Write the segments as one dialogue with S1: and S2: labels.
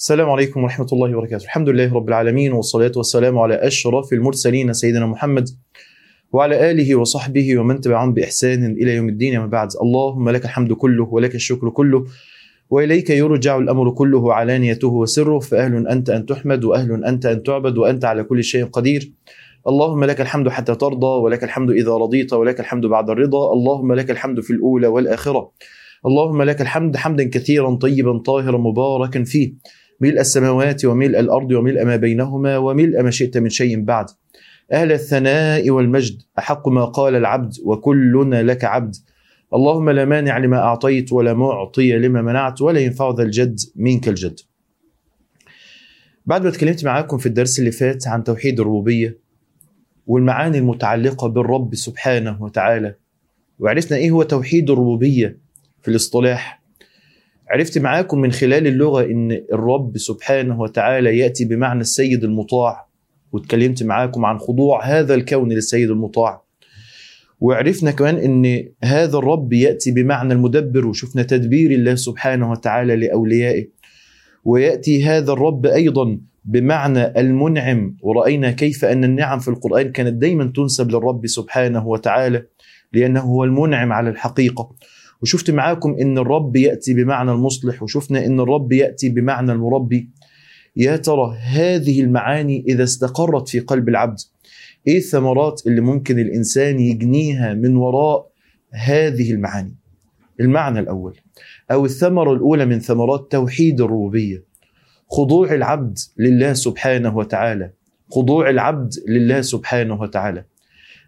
S1: السلام عليكم ورحمة الله وبركاته. الحمد لله رب العالمين والصلاة والسلام على أشرف المرسلين سيدنا محمد وعلى آله وصحبه ومن تبعهم بإحسان إلى يوم الدين. أما بعد اللهم لك الحمد كله ولك الشكر كله وإليك يرجع الأمر كله علانيته وسره. فأهل أنت أن تحمد وأهل أنت أن تعبد وأنت على كل شيء قدير. اللهم لك الحمد حتى ترضى ولك الحمد إذا رضيت ولك الحمد بعد الرضا. اللهم لك الحمد في الأولى والآخرة. اللهم لك الحمد حمدا كثيرا طيبا طاهرا مباركا فيه. ملء السماوات وملء الأرض وملء ما بينهما وملء ما شئت من شيء بعد. أهل الثناء والمجد أحق ما قال العبد وكلنا لك عبد. اللهم لا مانع لما أعطيت ولا معطي لما منعت ولا ينفع ذا الجد منك الجد. بعد ما اتكلمت معاكم في الدرس اللي فات عن توحيد الربوبية والمعاني المتعلقة بالرب سبحانه وتعالى وعرفنا إيه هو توحيد الربوبية في الاصطلاح؟ عرفت معاكم من خلال اللغة إن الرب سبحانه وتعالى يأتي بمعنى السيد المطاع واتكلمت معاكم عن خضوع هذا الكون للسيد المطاع. وعرفنا كمان إن هذا الرب يأتي بمعنى المدبر وشفنا تدبير الله سبحانه وتعالى لأوليائه. ويأتي هذا الرب أيضا بمعنى المنعم ورأينا كيف أن النعم في القرآن كانت دايما تنسب للرب سبحانه وتعالى لأنه هو المنعم على الحقيقة. وشفت معاكم إن الرب يأتي بمعنى المصلح وشفنا إن الرب يأتي بمعنى المربي. يا ترى هذه المعاني إذا استقرت في قلب العبد إيه الثمرات اللي ممكن الإنسان يجنيها من وراء هذه المعاني؟ المعنى الأول أو الثمرة الأولى من ثمرات توحيد الربوبية خضوع العبد لله سبحانه وتعالى خضوع العبد لله سبحانه وتعالى.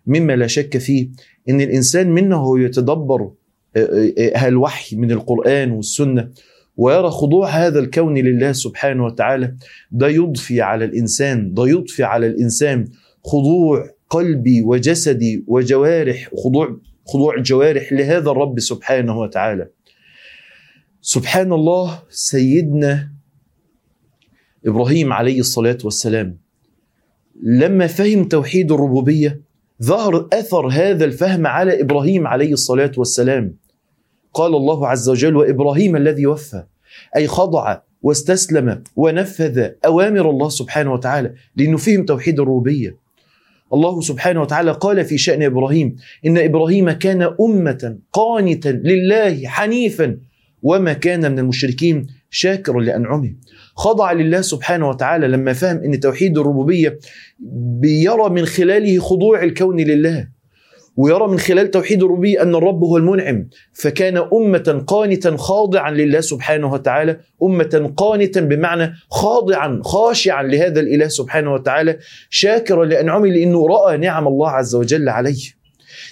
S1: مما لا شك فيه إن الإنسان منه يتدبر الوحي من القرآن والسنة ويرى خضوع هذا الكون لله سبحانه وتعالى. ده يضفي على الإنسان ده يضفي على الإنسان خضوع قلبي وجسدي وجوارح خضوع خضوع الجوارح لهذا الرب سبحانه وتعالى. سبحان الله سيدنا إبراهيم عليه الصلاة والسلام لما فهم توحيد الربوبية ظهر أثر هذا الفهم على إبراهيم عليه الصلاة والسلام. قال الله عز وجل وإبراهيم الذي وفى أي خضع واستسلم ونفذ أوامر الله سبحانه وتعالى لأنه فهم توحيد الربوبية. الله سبحانه وتعالى قال في شأن إبراهيم إن إبراهيم كان أمة قانتا لله حنيفا وما كان من المشركين شاكرا لأنعمه. خضع لله سبحانه وتعالى لما فهم إن توحيد الربوبية بيرى من خلاله خضوع الكون لله. ويرى من خلال توحيد الربوبية أن الرب هو المنعم. فكان أمة قانتا خاضعا لله سبحانه وتعالى أمة قانتا بمعنى خاضعا خاشعا لهذا الإله سبحانه وتعالى شاكرا لأنعمه لأنه رأى نعم الله عز وجل عليه.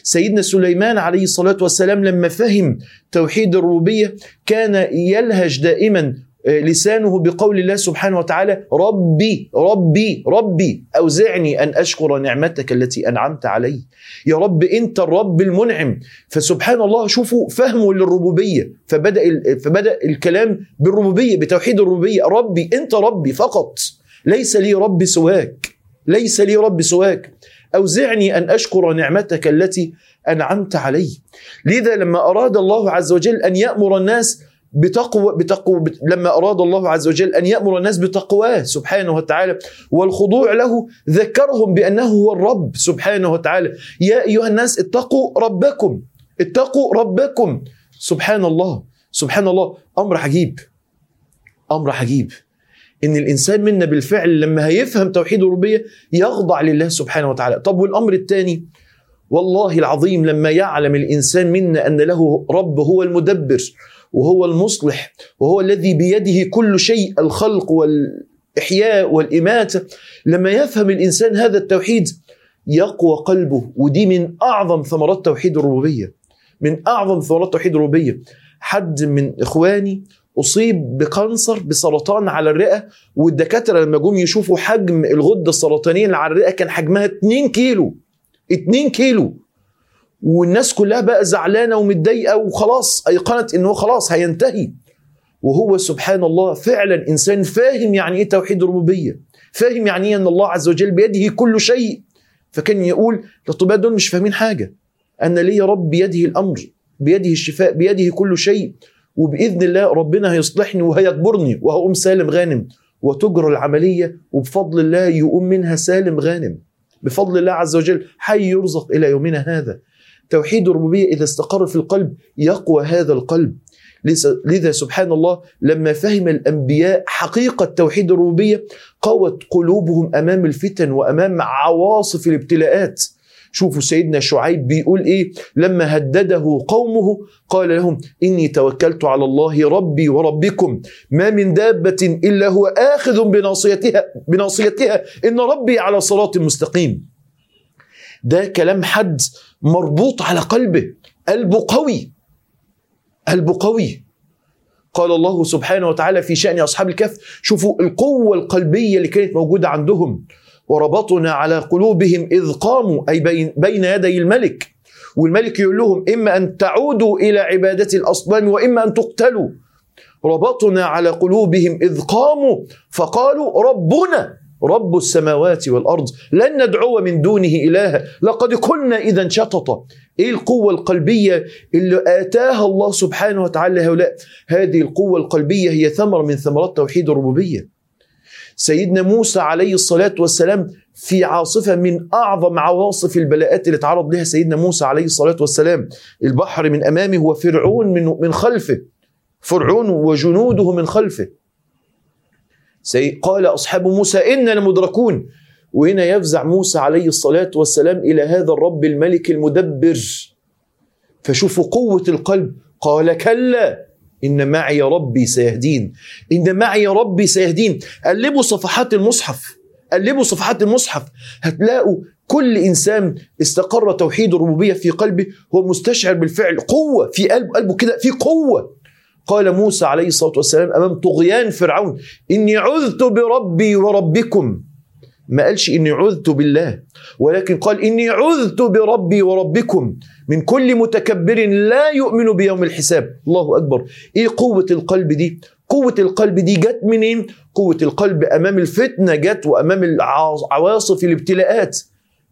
S1: سيدنا سليمان عليه الصلاة والسلام لما فهم توحيد الربوبية كان يلهج دائما لسانه بقول الله سبحانه وتعالى ربي ربي ربي أوزعني أن أشكر نعمتك التي أنعمت علي. يا رب أنت الرب المنعم. فسبحان الله شوفوا فهمه للربوبية. فبدأ, فبدأ الكلام بالربوبية بتوحيد الربوبية. ربي أنت ربي فقط. ليس لي رب سواك. ليس لي رب سواك. أوزعني أن أشكر نعمتك التي أنعمت علي. لذا لما أراد الله عز وجل أن يأمر الناس بتقوى بتقوى بت... لما أراد الله عز وجل أن يأمر الناس بتقواه سبحانه وتعالى. والخضوع له ذكرهم بأنه هو الرب سبحانه وتعالى. يا أيها الناس اتقوا ربكم اتقوا ربكم. سبحان الله سبحان الله. أمر عجيب أمر عجيب. إن الإنسان منا بالفعل لما هيفهم توحيد الربوبية يخضع لله سبحانه وتعالى. طب والأمر الثاني والله العظيم لما يعلم الإنسان منا أن له رب هو المدبر. وهو المصلح وهو الذي بيده كل شيء الخلق والإحياء والإماتة لما يفهم الإنسان هذا التوحيد يقوى قلبه ودي من أعظم ثمرات توحيد الربوبية. من أعظم ثمرات توحيد الربوبية. حد من إخواني أصيب بكانسر بسرطان على الرئة والدكاترة لما جم يشوفوا حجم الغدة السرطانية اللي على الرئة كان حجمها 2 كيلو. 2 كيلو. والناس كلها بقى زعلانة ومتضايقة وخلاص ايقنت إن هو خلاص هينتهي. وهو سبحان الله فعلا إنسان فاهم يعني إيه توحيد الربوبية فاهم يعني إيه إن الله عز وجل بيده كل شيء. فكان يقول الاطباء دول مش فاهمين حاجة أن لي رب بيده الأمر بيده الشفاء بيده كل شيء. وبإذن الله ربنا هيصلحني وهيكبرني وهقوم سالم غانم. وتجرى العملية وبفضل الله يقوم منها سالم غانم. بفضل الله عز وجل حي يرزق إلى يومنا هذا. توحيد الربوبية إذا استقر في القلب يقوى هذا القلب. لذا سبحان الله لما فهم الأنبياء حقيقة توحيد الربوبية قوت قلوبهم أمام الفتن وأمام عواصف الابتلاءات. شوفوا سيدنا شعيب بيقول إيه؟ لما هدده قومه قال لهم إني توكلت على الله ربي وربكم. ما من دابة إلا هو آخذ بناصيتها بناصيتها. إن ربي على صراط مستقيم. ده كلام حد مربوط على قلبه. قلبه قوي. قلبه قوي. قال الله سبحانه وتعالى في شأن أصحاب الكهف شوفوا القوة القلبية اللي كانت موجودة عندهم. وربطنا على قلوبهم إذ قاموا أي بين, يدي الملك. والملك يقول لهم إما أن تعودوا إلى عبادة الأصنام وإما أن تقتلوا. ربطنا على قلوبهم إذ قاموا فقالوا ربنا رب السماوات والأرض لن ندعو من دونه إلها. لقد كنا إذا شططا إيه القوة القلبية اللي آتاها الله سبحانه وتعالى هؤلاء؟ هذه القوة القلبية هي ثمرة من ثمرات توحيد الربوبية. سيدنا موسى عليه الصلاة والسلام في عاصفة من أعظم عواصف البلاءات اللي تعرض لها سيدنا موسى عليه الصلاة والسلام. البحر من أمامه وفرعون من, من خلفه. فرعون وجنوده من خلفه. قال أصحاب موسى إنا لمدركون وهنا يفزع موسى عليه الصلاة والسلام إلى هذا الرب الملك المدبر. فشوفوا قوة القلب. قال كلا إن معي ربي سيهدين. إن معي ربي سيهدين. قلبوا صفحات المصحف. قلبوا صفحات المصحف. هتلاقوا كل إنسان استقر توحيد الربوبية في قلبه. هو مستشعر بالفعل. قوة في قلبه قلبه كده. في قوة. قال موسى عليه الصلاة والسلام أمام طغيان فرعون إني عذت بربي وربكم. ما قالش إني عذت بالله ولكن قال إني عذت بربي وربكم. من كل متكبر لا يؤمن بيوم الحساب. الله أكبر. إيه قوة القلب دي؟ قوة القلب دي جت منين؟ قوة القلب أمام الفتنة جت وأمام العواصف الابتلاءات.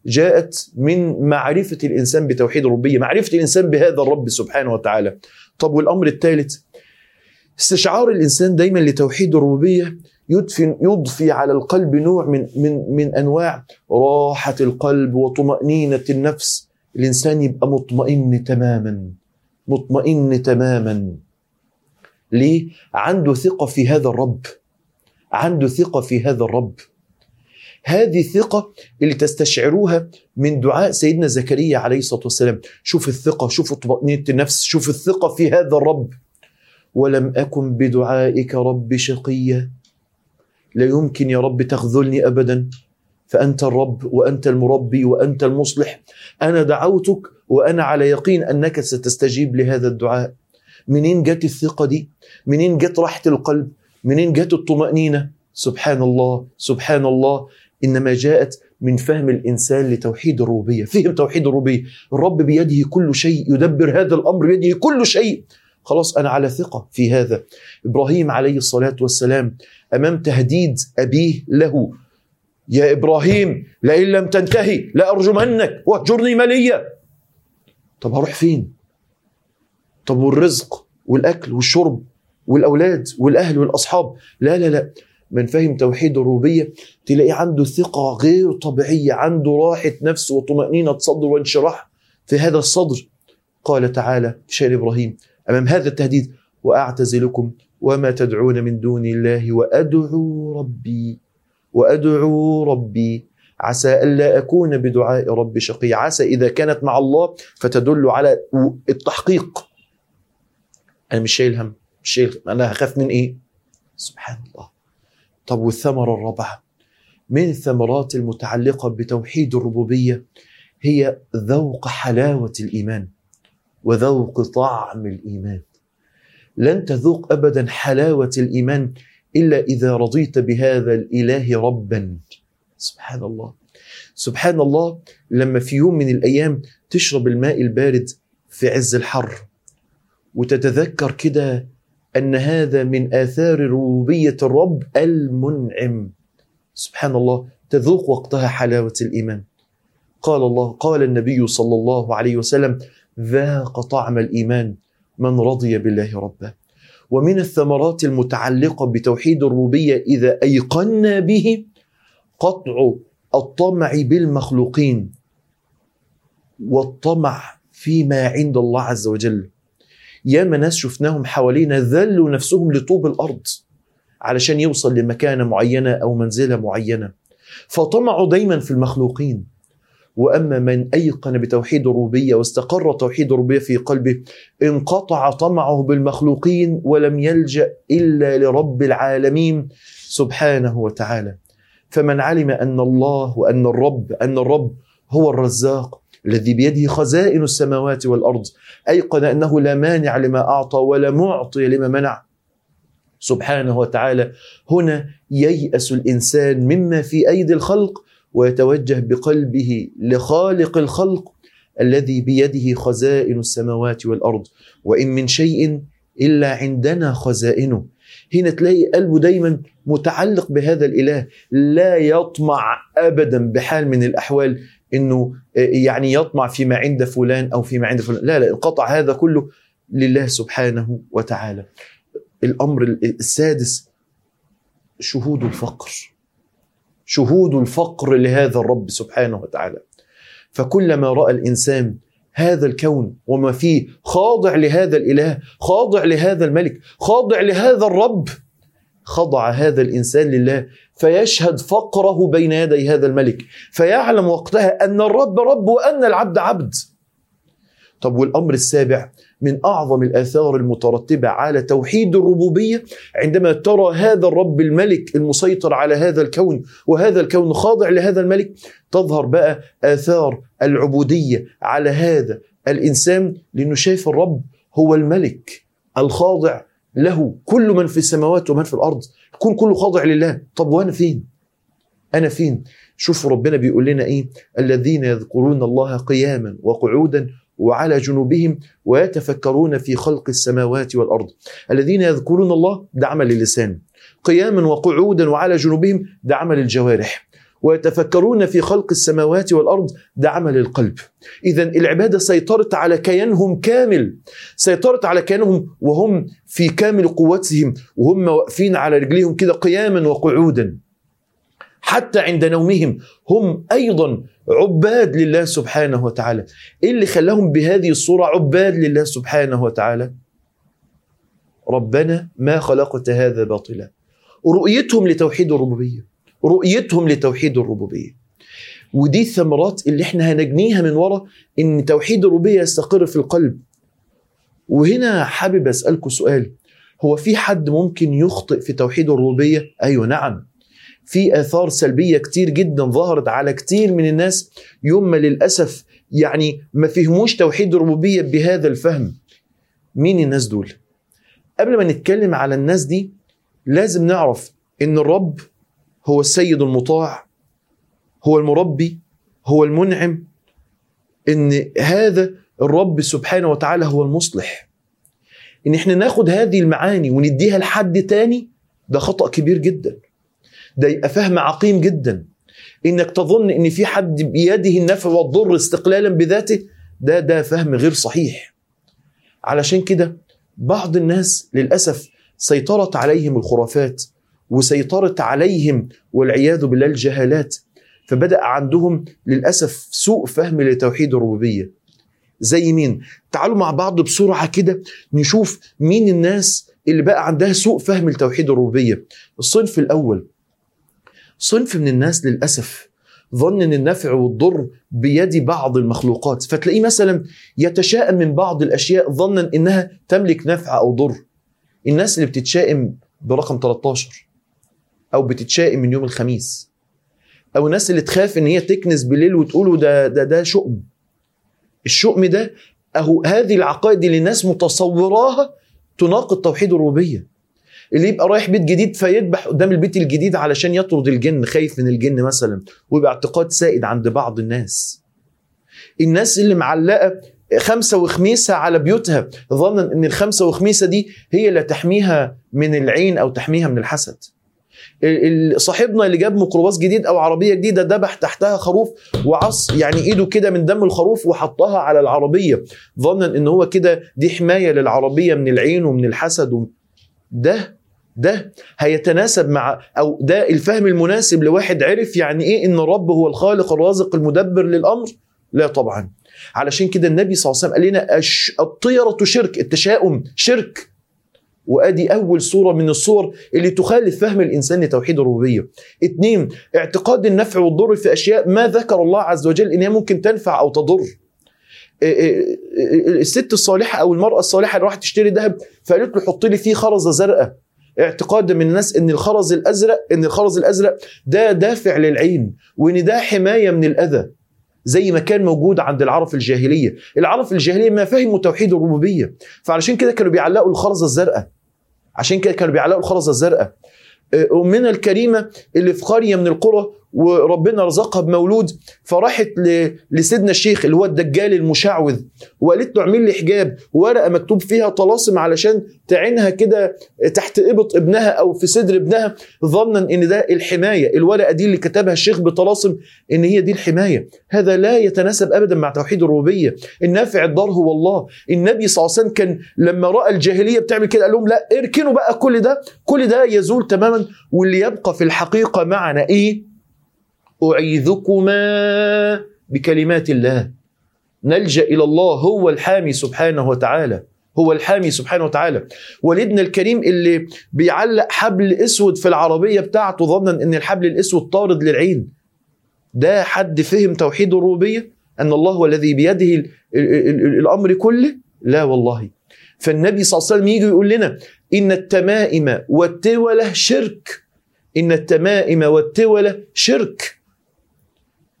S1: جاءت من معرفة الإنسان بتوحيد الربية معرفة الإنسان بهذا الرب سبحانه وتعالى. طب والأمر الثالث؟ استشعار الإنسان دايما لتوحيد الربوبية يدفن يضفي على القلب نوع من من من أنواع راحة القلب وطمأنينة النفس. الإنسان يبقى مطمئن تماما. مطمئن تماما. ليه؟ عنده ثقة في هذا الرب. عنده ثقة في هذا الرب. هذه الثقة اللي تستشعروها من دعاء سيدنا زكريا عليه الصلاة والسلام. شوف الثقة شوف طمأنينة النفس شوف الثقة في هذا الرب. ولم أكن بدعائك رب شقيا لا يمكن يا رب تخذلني ابدا. فأنت الرب وأنت المربي وأنت المصلح. أنا دعوتك وأنا على يقين أنك ستستجيب لهذا الدعاء. منين جت الثقة دي؟ منين جت راحة القلب؟ منين جت الطمأنينة؟ سبحان الله سبحان الله. إنما جاءت من فهم الإنسان لتوحيد الربوبية. فهم توحيد الربوبية. الرب بيده كل شيء يدبر هذا الأمر بيده كل شيء. خلاص أنا على ثقة في هذا. إبراهيم عليه الصلاة والسلام أمام تهديد أبيه له يا إبراهيم لئن لم تنتهي لأرجمنك واهجرني مليا. طب هروح فين؟ طب والرزق والأكل والشرب والأولاد والأهل والأصحاب؟ لا لا لا. من فهم توحيد الربوبية تلاقي عنده ثقة غير طبيعية عنده راحة نفس وطمأنينة صدر وانشراح في هذا الصدر. قال تعالى في شأن إبراهيم أمام هذا التهديد وأعتزلكم وما تدعون من دون الله وأدعو ربي وأدعو ربي. عسى ألا أكون بدعاء ربي شقي. عسى إذا كانت مع الله فتدل على التحقيق. أنا مش شايل هم مش شايل أنا هخاف من إيه؟ سبحان الله. طب والثمرة الرابعة؟ من الثمرات المتعلقة بتوحيد الربوبية هي ذوق حلاوة الإيمان. وذوق طعم الإيمان. لن تذوق ابدا حلاوة الإيمان إلا إذا رضيت بهذا الإله ربا. سبحان الله سبحان الله لما في يوم من الأيام تشرب الماء البارد في عز الحر وتتذكر كده أن هذا من آثار ربوبية الرب المنعم. سبحان الله تذوق وقتها حلاوة الإيمان. قال الله قال النبي صلى الله عليه وسلم ذاق طعم الإيمان من رضي بالله ربا ومن الثمرات المتعلقة بتوحيد الربوبية إذا أيقنا به قطع الطمع بالمخلوقين والطمع فيما عند الله عز وجل. ياما ناس شفناهم حوالينا ذلوا نفسهم لطوب الأرض علشان يوصل لمكانة معينة أو منزلة معينة. فطمعوا دايما في المخلوقين. وأما من أيقن بتوحيد الربوبية واستقر توحيد الربوبية في قلبه انقطع طمعه بالمخلوقين ولم يلجأ إلا لرب العالمين سبحانه وتعالى. فمن علم أن الله وأن الرب أن الرب هو الرزاق الذي بيده خزائن السماوات والأرض أيقن أنه لا مانع لما أعطى ولا معطي لما منع. سبحانه وتعالى هنا ييأس الإنسان مما في أيدي الخلق ويتوجه بقلبه لخالق الخلق الذي بيده خزائن السماوات والأرض. وإن من شيء إلا عندنا خزائنه. هنا تلاقي قلبه دايما متعلق بهذا الإله لا يطمع ابدا بحال من الأحوال إنه يعني يطمع فيما عند فلان أو فيما عند فلان. لا لا انقطع هذا كله لله سبحانه وتعالى. الأمر السادس شهود الفقر. شهود الفقر لهذا الرب سبحانه وتعالى. فكلما رأى الإنسان هذا الكون وما فيه خاضع لهذا الإله خاضع لهذا الملك خاضع لهذا الرب خضع هذا الإنسان لله فيشهد فقره بين يدي هذا الملك فيعلم وقتها أن الرب رب وأن العبد عبد. طب والأمر السابع من أعظم الآثار المترتبة على توحيد الربوبية عندما ترى هذا الرب الملك المسيطر على هذا الكون وهذا الكون خاضع لهذا الملك تظهر بقى آثار العبودية على هذا الإنسان لأنه شايف الرب هو الملك الخاضع له. كل من في السماوات ومن في الأرض يكون كله خاضع لله. طب وأنا فين؟ أنا فين؟ شوفوا ربنا بيقول لنا إيه؟ الذين يذكرون الله قياما وقعودا وعلى جنوبهم ويتفكرون في خلق السماوات والأرض. الذين يذكرون الله ده عمل اللسان قياما وقعودا وعلى جنوبهم ده عمل الجوارح ويتفكرون في خلق السماوات والأرض ده عمل القلب اذا العبادة سيطرت على كيانهم كامل سيطرت على كيانهم وهم في كامل قوتهم وهم واقفين على رجليهم كده قياما وقعودا. حتى عند نومهم هم أيضا عباد لله سبحانه وتعالى. إيه اللي خلاهم بهذه الصورة عباد لله سبحانه وتعالى؟ ربنا ما خلقت هذا باطلا. رؤيتهم لتوحيد الربوبية. رؤيتهم لتوحيد الربوبية. ودي الثمرات اللي إحنا هنجنيها من ورا إن توحيد الربوبية يستقر في القلب. وهنا حابب اسالكم سؤال. هو في حد ممكن يخطئ في توحيد الربوبية؟ أيوه نعم. في آثار سلبية كتير جدا ظهرت على كتير من الناس يوم ما للأسف يعني ما فهموش توحيد الربوبية بهذا الفهم. مين الناس دول؟ قبل ما نتكلم على الناس دي لازم نعرف إن الرب هو السيد المطاع هو المربي هو المنعم إن هذا الرب سبحانه وتعالى هو المصلح. إن إحنا ناخد هذه المعاني ونديها لحد تاني ده خطأ كبير جدا. ده يبقى فهم عقيم جدا. إنك تظن إن في حد بيده النفع والضر استقلالا بذاته ده ده فهم غير صحيح. علشان كده بعض الناس للأسف سيطرت عليهم الخرافات وسيطرت عليهم والعياذ بالله الجهالات فبدأ عندهم للأسف سوء فهم لتوحيد الربوبية. زي مين؟ تعالوا مع بعض بسرعة كده نشوف مين الناس اللي بقى عندها سوء فهم لتوحيد الربوبية. الصنف الأول صنف من الناس للأسف ظن إن النفع والضر بيد بعض المخلوقات. فتلاقيه مثلا يتشائم من بعض الأشياء ظنا إنها تملك نفع أو ضر. الناس اللي بتتشائم برقم 13 أو بتتشائم من يوم الخميس أو الناس اللي تخاف إن هي تكنس بالليل وتقولوا ده ده ده شؤم. الشؤم ده أهو هذه العقائد اللي الناس متصوراها تناقض توحيد الربوبية. اللي يبقى رايح بيت جديد فيذبح قدام البيت الجديد علشان يطرد الجن خايف من الجن مثلا ويبقى اعتقاد سائد عند بعض الناس الناس اللي معلقة خمسة وخميسة على بيوتها ظنا إن الخمسة وخميسة دي هي اللي تحميها من العين أو تحميها من الحسد صاحبنا اللي جاب ميكروباص جديد أو عربية جديدة ذبح تحتها خروف وعص يعني إيده كده من دم الخروف وحطها على العربية ظنا إن هو كده دي حماية للعربية من العين ومن الحسد. ده ده هيتناسب مع أو ده الفهم المناسب لواحد عرف يعني إيه إن الرب هو الخالق الرازق المدبر للأمر لا طبعا علشان كده النبي صلى الله عليه وسلم قال لنا الطيرة شرك التشاؤم شرك وأدي أول صوره من الصور اللي تخالف فهم الإنسان لتوحيد الربوبية. اثنين اعتقاد النفع والضر في أشياء ما ذكر الله عز وجل إن هي ممكن تنفع أو تضر. إيه إيه إيه الست الصالحة أو المرأة الصالحة اللي راحت تشتري ذهب فقالت له حط لي فيه خرزه زرقاء. اعتقاد من الناس إن الخرز الازرق إن الخرز الأزرق ده دافع للعين وإن ده حماية من الأذى. زي ما كان موجود عند العرب في الجاهلية، العرب في الجاهلية ما فهموا توحيد الربوبية، فعلشان كده كانوا بيعلقوا الخرزه الزرقاء. عشان كده كانوا بيعلقوا الخرزه الزرقاء امنا الكريمة اللي في قرية من القرى وربنا رزقها بمولود. فراحت لسيدنا الشيخ اللي هو الدجال المشعوذ وقالت له اعمل لي حجاب ورقة مكتوب فيها طلاسم علشان تعينها كده تحت إبط ابنها أو في صدر ابنها ظنا إن ده الحماية. الورقة دي اللي كتبها الشيخ بطلاسم إن هي دي الحماية. هذا لا يتناسب ابدا مع توحيد الربوبية. النافع الضار هو الله. النبي صلى الله عليه وسلم كان لما رأى الجاهلية بتعمل كده قال لهم لا اركنوا بقى كل ده. كل ده يزول تماما واللي يبقى في الحقيقة معنا إيه؟ أعيذكما بكلمات الله. نلجأ إلى الله هو الحامي سبحانه وتعالى. هو الحامي سبحانه وتعالى. والدنا الكريم اللي بيعلق حبل أسود في العربية بتاعته ظنا إن الحبل الأسود طارد للعين. ده حد فهم توحيد الربوبية؟ أن الله هو الذي بيده ال- ال- ال- الأمر كله؟ لا والله. فالنبي صلى الله عليه وسلم يجي يقول لنا إن التمائم والتولة شرك. إن التمائم والتولة شرك.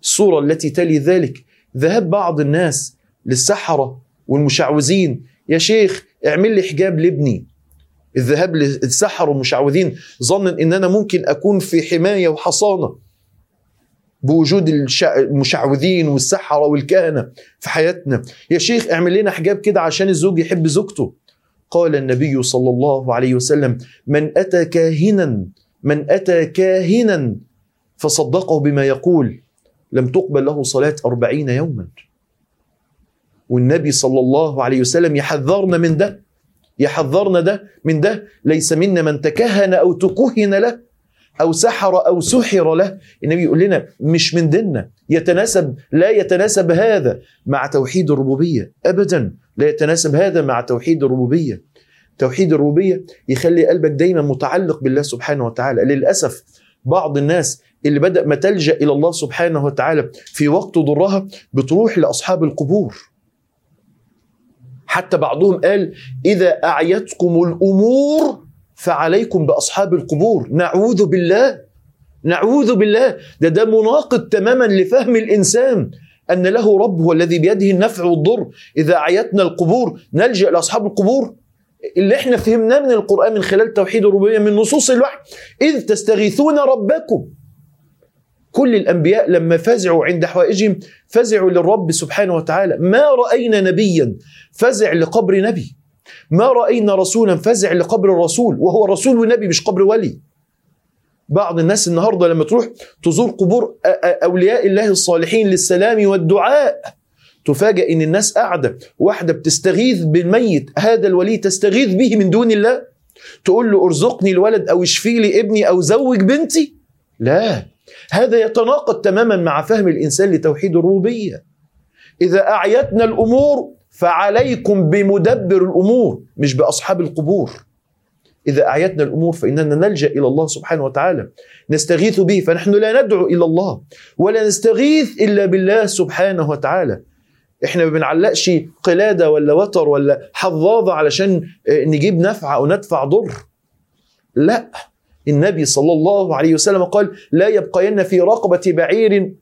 S1: الصورة التي تلي ذلك. ذهاب بعض الناس للسحرة والمشعوذين. يا شيخ اعمل لي حجاب لابني. الذهاب للسحر والمشعوذين ظنا ان أنا ممكن أكون في حماية وحصانة بوجود المشعوذين والسحرة والكهنة في حياتنا. يا شيخ اعمل لنا حجاب كده عشان الزوج يحب زوجته. قال النبي صلى الله عليه وسلم من أتى كاهنا من أتى كاهنا فصدقه بما يقول. لم تقبل له صلاة أربعين يوما. والنبي صلى الله عليه وسلم يحذرنا من ده يحذرنا ده من ده. ليس منا من تكهن أو تكهن له أو سحر أو سحر له. النبي يقول لنا مش من ديننا. يتناسب لا يتناسب هذا مع توحيد الربوبية. ابدا لا يتناسب هذا مع توحيد الربوبية. توحيد الربوبية يخلي قلبك دايما متعلق بالله سبحانه وتعالى. للأسف بعض الناس اللي بدأ ما تلجأ إلى الله سبحانه وتعالى في وقت ضرها بتروح لأصحاب القبور. حتى بعضهم قال إذا أعيتكم الأمور فعليكم بأصحاب القبور. نعوذ بالله نعوذ بالله. ده ده مناقض تماما لفهم الإنسان أن له رب هو الذي بيده النفع والضر. إذا أعيتنا القبور نلجأ لأصحاب القبور. اللي إحنا فهمناه من القرآن من خلال توحيد الربوبية من نصوص الوحي إذ تستغيثون ربكم كل الأنبياء لما فزعوا عند حوائجهم فزعوا للرب سبحانه وتعالى. ما رأينا نبيا فزع لقبر نبي. ما رأينا رسولا فزع لقبر الرسول وهو رسول ونبي مش قبر ولي. بعض الناس النهارده لما تروح تزور قبور أولياء الله الصالحين للسلام والدعاء تفاجأ إن الناس قاعدة. واحدة بتستغيث بالميت هذا الولي تستغيث به من دون الله. تقول له ارزقني الولد أو اشفي لي ابني أو زوج بنتي. لا. هذا يتناقض تماما مع فهم الإنسان لتوحيد الربوبية. إذا أعيتنا الأمور فعليكم بمدبر الأمور مش بأصحاب القبور. إذا أعيتنا الأمور فإننا نلجأ إلى الله سبحانه وتعالى. نستغيث به فنحن لا ندعو إلى الله ولا نستغيث إلا بالله سبحانه وتعالى. إحنا ما بنعلقش قلادة ولا وتر ولا حظاظة علشان آه، نجيب نفع أو ندفع ضر. لا. النبي صلى الله عليه وسلم قال لا يبقين في رقبة بعير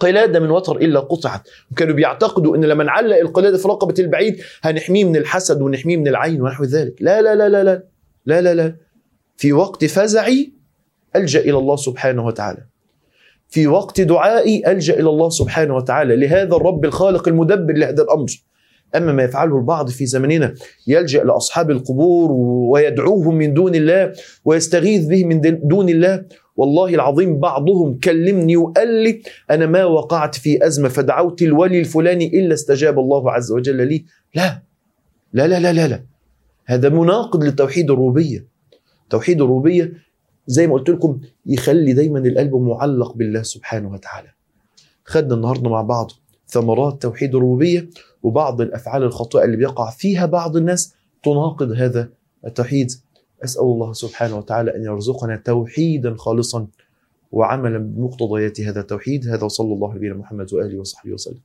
S1: قلادة من وتر إلا قطعت. وكانوا بيعتقدوا أن لما نعلق القلادة في رقبة البعيد هنحميه من الحسد ونحميه من العين ونحو ذلك. لا لا لا لا لا لا لا, لا. في وقت فزعي ألجأ إلى الله سبحانه وتعالى. في وقت دعائي ألجأ إلى الله سبحانه وتعالى. لهذا الرب الخالق المدبر لهذا الأمر. أما ما يفعله البعض في زمننا يلجأ لأصحاب القبور ويدعوهم من دون الله ويستغيث بهم من دون الله. والله العظيم بعضهم كلمني وقال لي أنا ما وقعت في أزمة فدعوت الولي الفلاني إلا استجاب الله عز وجل لي. لا لا لا لا لا, لا. هذا مناقض لتوحيد الربوبية. توحيد الربوبية زي ما قلت لكم يخلي دايما القلب معلق بالله سبحانه وتعالى. خدنا النهارده مع بعض ثمرات توحيد الربوبية. وبعض الأفعال الخاطئه اللي بيقع فيها بعض الناس تناقض هذا التوحيد. أسأل الله سبحانه وتعالى أن يرزقنا توحيدا خالصا وعملا بمقتضيات هذا التوحيد. هذا وصلى الله على نبينا محمد وآله وصحبه وسلم.